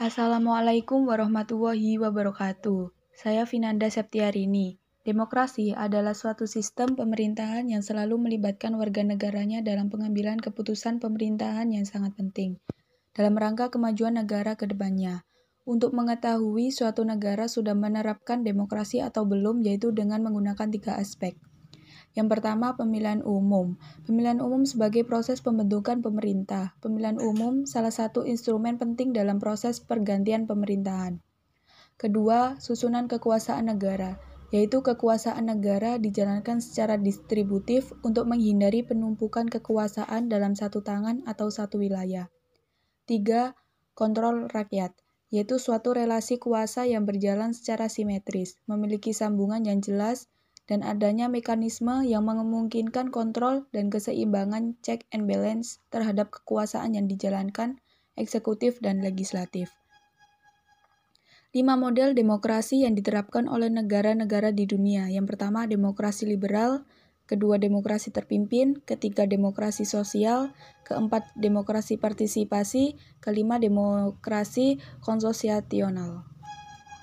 Assalamualaikum warahmatullahi wabarakatuh. Saya Vinanda Septiarini. Demokrasi adalah suatu sistem pemerintahan yang selalu melibatkan warga negaranya dalam pengambilan keputusan pemerintahan yang sangat penting dalam rangka kemajuan negara ke depannya. Untuk mengetahui suatu negara sudah menerapkan demokrasi atau belum yaitu dengan menggunakan tiga aspek. Yang pertama, pemilihan umum. Pemilihan umum sebagai proses pembentukan pemerintah. Pemilihan umum salah satu instrumen penting dalam proses pergantian pemerintahan. Kedua, susunan kekuasaan negara, yaitu kekuasaan negara dijalankan secara distributif untuk menghindari penumpukan kekuasaan dalam satu tangan atau satu wilayah. Tiga, kontrol rakyat, yaitu suatu relasi kuasa yang berjalan secara simetris, memiliki sambungan yang jelas, dan adanya mekanisme yang memungkinkan kontrol dan keseimbangan check and balance terhadap kekuasaan yang dijalankan eksekutif dan legislatif. Lima model demokrasi yang diterapkan oleh negara-negara di dunia. Yang pertama, demokrasi liberal, kedua demokrasi terpimpin, ketiga demokrasi sosial, keempat demokrasi partisipasi, kelima demokrasi konsosiasional.